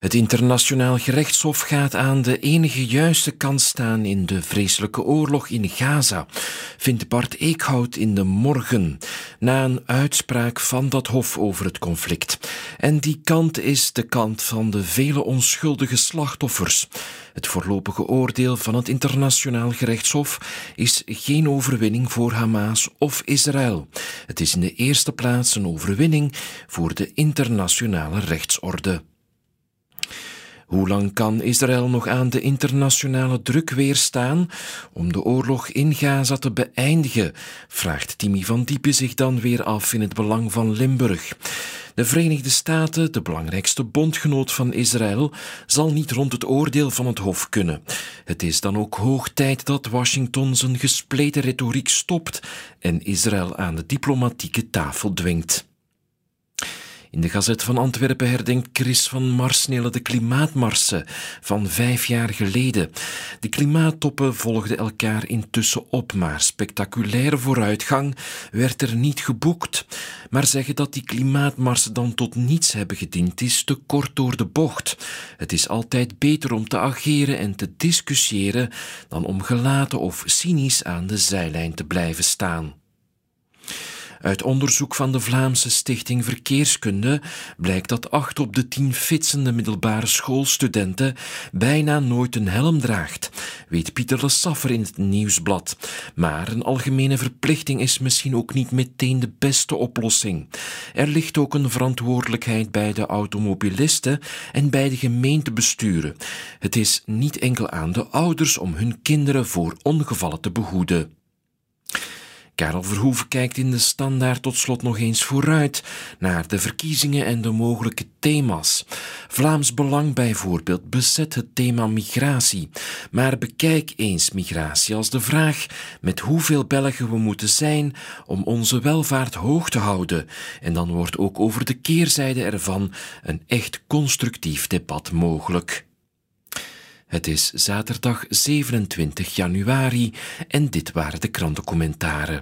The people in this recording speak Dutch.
Het internationaal gerechtshof gaat aan de enige juiste kant staan in de vreselijke oorlog in Gaza, vindt Bart Eekhout in de morgen, na een uitspraak van dat hof over het conflict. En die kant is de kant van de vele onschuldige slachtoffers. Het voorlopige oordeel van het internationaal gerechtshof is geen overwinning voor Hamas of Israël. Het is in de eerste plaats een overwinning voor de internationale rechtsorde. Hoe lang kan Israël nog aan de internationale druk weerstaan om de oorlog in Gaza te beëindigen? vraagt Timmy van Diepen zich dan weer af in het belang van Limburg. De Verenigde Staten, de belangrijkste bondgenoot van Israël, zal niet rond het oordeel van het Hof kunnen. Het is dan ook hoog tijd dat Washington zijn gespleten retoriek stopt en Israël aan de diplomatieke tafel dwingt. In de Gazet van Antwerpen herdenkt Chris van Marsnelen de klimaatmarsen van vijf jaar geleden. De klimaattoppen volgden elkaar intussen op, maar spectaculaire vooruitgang werd er niet geboekt. Maar zeggen dat die klimaatmarsen dan tot niets hebben gediend is te kort door de bocht. Het is altijd beter om te ageren en te discussiëren dan om gelaten of cynisch aan de zijlijn te blijven staan. Uit onderzoek van de Vlaamse Stichting Verkeerskunde blijkt dat acht op de tien fietsende middelbare schoolstudenten bijna nooit een helm draagt, weet Pieter Le Saffer in het Nieuwsblad. Maar een algemene verplichting is misschien ook niet meteen de beste oplossing. Er ligt ook een verantwoordelijkheid bij de automobilisten en bij de gemeentebesturen. Het is niet enkel aan de ouders om hun kinderen voor ongevallen te behoeden. Karel Verhoeven kijkt in de standaard tot slot nog eens vooruit naar de verkiezingen en de mogelijke thema's. Vlaams Belang bijvoorbeeld bezet het thema migratie. Maar bekijk eens migratie als de vraag met hoeveel Belgen we moeten zijn om onze welvaart hoog te houden. En dan wordt ook over de keerzijde ervan een echt constructief debat mogelijk. Het is zaterdag 27 januari en dit waren de krantencommentaren.